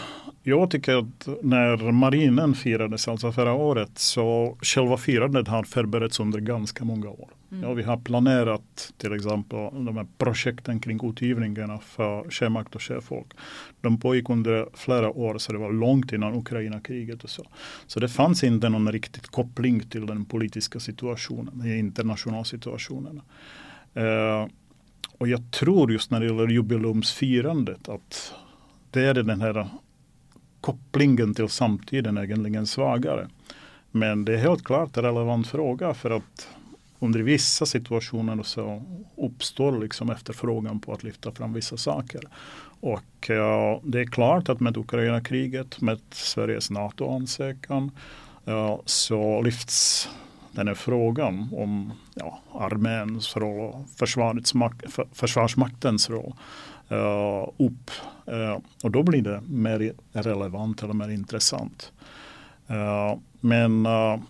jag tycker att när marinen firades, alltså förra året, så själva firandet har förberetts under ganska många år. Ja, vi har planerat till exempel de här projekten kring utgivningarna för sjömakt och sjöfolk. De pågick under flera år, så det var långt innan Ukraina-kriget och så. Så det fanns inte någon riktigt koppling till den politiska situationen, den internationella situationen. Eh, och jag tror just när det gäller jubileumsfirandet att det är den här kopplingen till samtiden egentligen svagare. Men det är helt klart en relevant fråga för att under vissa situationer så uppstår liksom efterfrågan på att lyfta fram vissa saker. Och ja, det är klart att med Ukraina-kriget, med Sveriges NATO-ansökan ja, så lyfts den här frågan om ja, arméns roll och försvarsmaktens roll uh, upp. Uh, och då blir det mer relevant eller mer intressant. Uh, men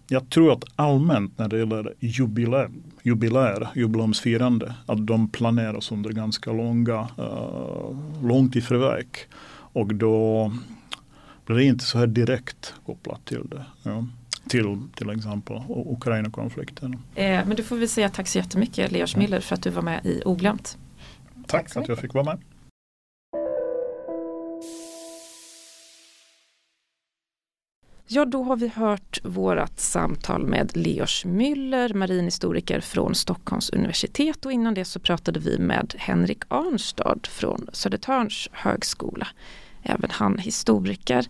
jag tror att allmänt när det gäller jubileer, jubileer jubileumsfirande, att de planeras under ganska långa, långt i förväg. Och då blir det inte så här direkt kopplat till det. Ja. Till till exempel Ukraina-konflikten. Eh, men du får vi säga tack så jättemycket Leos Miller för att du var med i Oglömt. Tack, Tack att jag fick vara med. Ja, då har vi hört vårat samtal med Leos Müller, marinhistoriker från Stockholms universitet och innan det så pratade vi med Henrik Arnstad från Södertörns högskola. Även han historiker.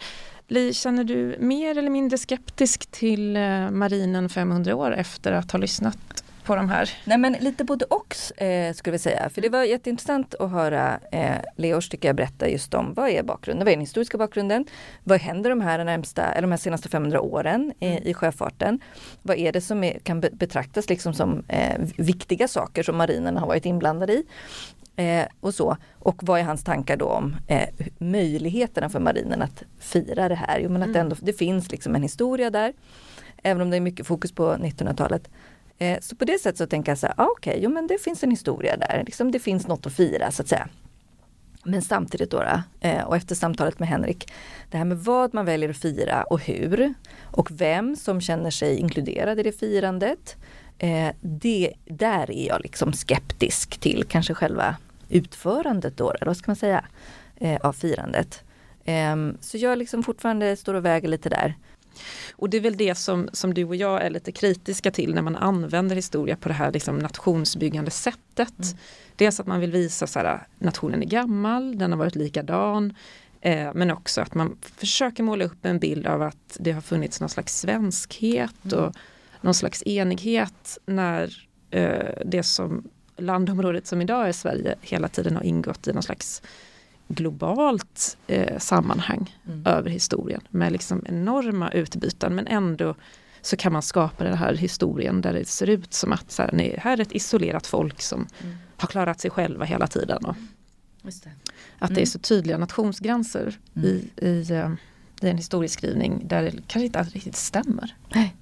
Li, känner du mer eller mindre skeptisk till eh, marinen 500 år efter att ha lyssnat på de här? Nej men lite både och eh, skulle vi säga. För det var jätteintressant att höra eh, Leors tycker jag berätta just om vad är bakgrunden, vad är den historiska bakgrunden? Vad händer de här, närmsta, eller de här senaste 500 åren eh, i sjöfarten? Vad är det som är, kan betraktas liksom som eh, viktiga saker som marinen har varit inblandad i? Eh, och så. Och vad är hans tankar då om eh, möjligheterna för marinen att fira det här? Jo men att mm. ändå, det finns liksom en historia där. Även om det är mycket fokus på 1900-talet. Eh, så på det sättet så tänker jag så här, ah, okej, okay, jo men det finns en historia där. Liksom, det finns något att fira så att säga. Men samtidigt då, då eh, och efter samtalet med Henrik, det här med vad man väljer att fira och hur och vem som känner sig inkluderad i det firandet. Eh, det, där är jag liksom skeptisk till kanske själva utförandet då, eller vad ska man säga, eh, av firandet. Ehm, så jag liksom fortfarande står och väger lite där. Och det är väl det som, som du och jag är lite kritiska till när man använder historia på det här liksom nationsbyggande sättet. Mm. Dels att man vill visa att nationen är gammal, den har varit likadan. Eh, men också att man försöker måla upp en bild av att det har funnits någon slags svenskhet mm. och någon slags enighet när eh, det som landområdet som idag är Sverige hela tiden har ingått i någon slags globalt eh, sammanhang mm. över historien med liksom enorma utbyten men ändå så kan man skapa den här historien där det ser ut som att så här, nej, här är ett isolerat folk som mm. har klarat sig själva hela tiden. Och det. Att det är mm. så tydliga nationsgränser mm. i, i, uh, i en historieskrivning där det kanske inte alltid riktigt stämmer. Nej.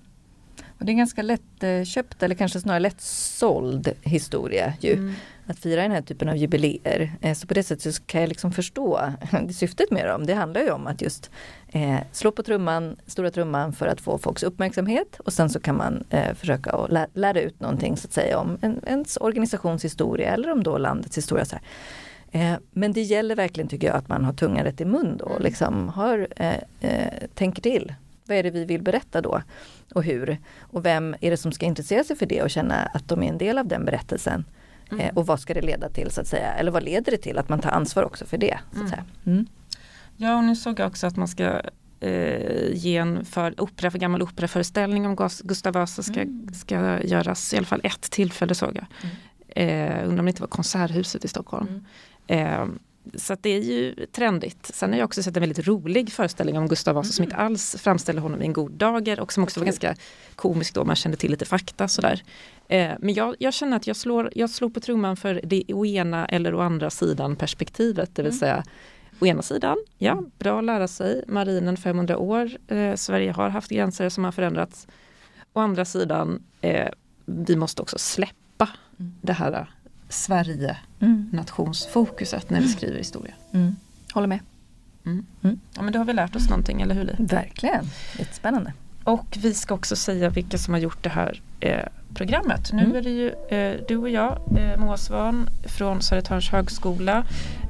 Och det är en ganska lättköpt eller kanske snarare lättsåld historia ju. Mm. Att fira den här typen av jubileer. Eh, så på det sättet så kan jag liksom förstå [laughs] syftet med dem. Det handlar ju om att just eh, slå på trumman, stora trumman för att få folks uppmärksamhet och sen så kan man eh, försöka att lä lära ut någonting så att säga om en, ens organisationshistoria eller om då landets historia. Så eh, men det gäller verkligen tycker jag att man har tungan rätt i mun då och liksom har, eh, eh, tänker till. Vad är det vi vill berätta då? Och hur? Och vem är det som ska intressera sig för det och känna att de är en del av den berättelsen? Mm. Eh, och vad ska det leda till så att säga? Eller vad leder det till? Att man tar ansvar också för det. Så att mm. säga. Mm. Ja och nu såg jag också att man ska eh, ge en för opera, för gammal operaföreställning om Gustav Vasa ska, mm. ska göras i alla fall ett tillfälle såg jag. Mm. Eh, undrar om det inte var Konserthuset i Stockholm. Mm. Eh, så det är ju trendigt. Sen har jag också sett en väldigt rolig föreställning om Gustav Vasa mm. som inte alls framställer honom i en god dager och som också var ganska komisk då man kände till lite fakta sådär. Eh, men jag, jag, känner att jag slår, jag slår på trumman för det å ena eller å andra sidan perspektivet, det vill mm. säga Å ena sidan, ja, bra att lära sig, marinen 500 år, eh, Sverige har haft gränser som har förändrats. Å andra sidan, eh, vi måste också släppa mm. det här Sverige mm. nationsfokuset när vi skriver historia. Mm. Håller med. Mm. mm. Ja men då har vi lärt oss någonting, eller hur Li? Verkligen, jättespännande. Och vi ska också säga vilka som har gjort det här eh, programmet. Nu mm. är det ju eh, du och jag, eh, Moa Svan från Södertörns högskola,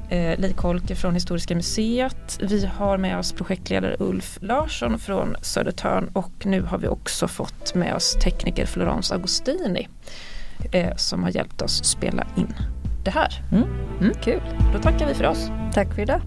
eh, Li Kolke från Historiska museet. Vi har med oss projektledare Ulf Larsson från Södertörn och nu har vi också fått med oss tekniker Florence Agostini eh, som har hjälpt oss spela in det här. Mm. Mm. Kul. Då tackar vi för oss. Tack för idag.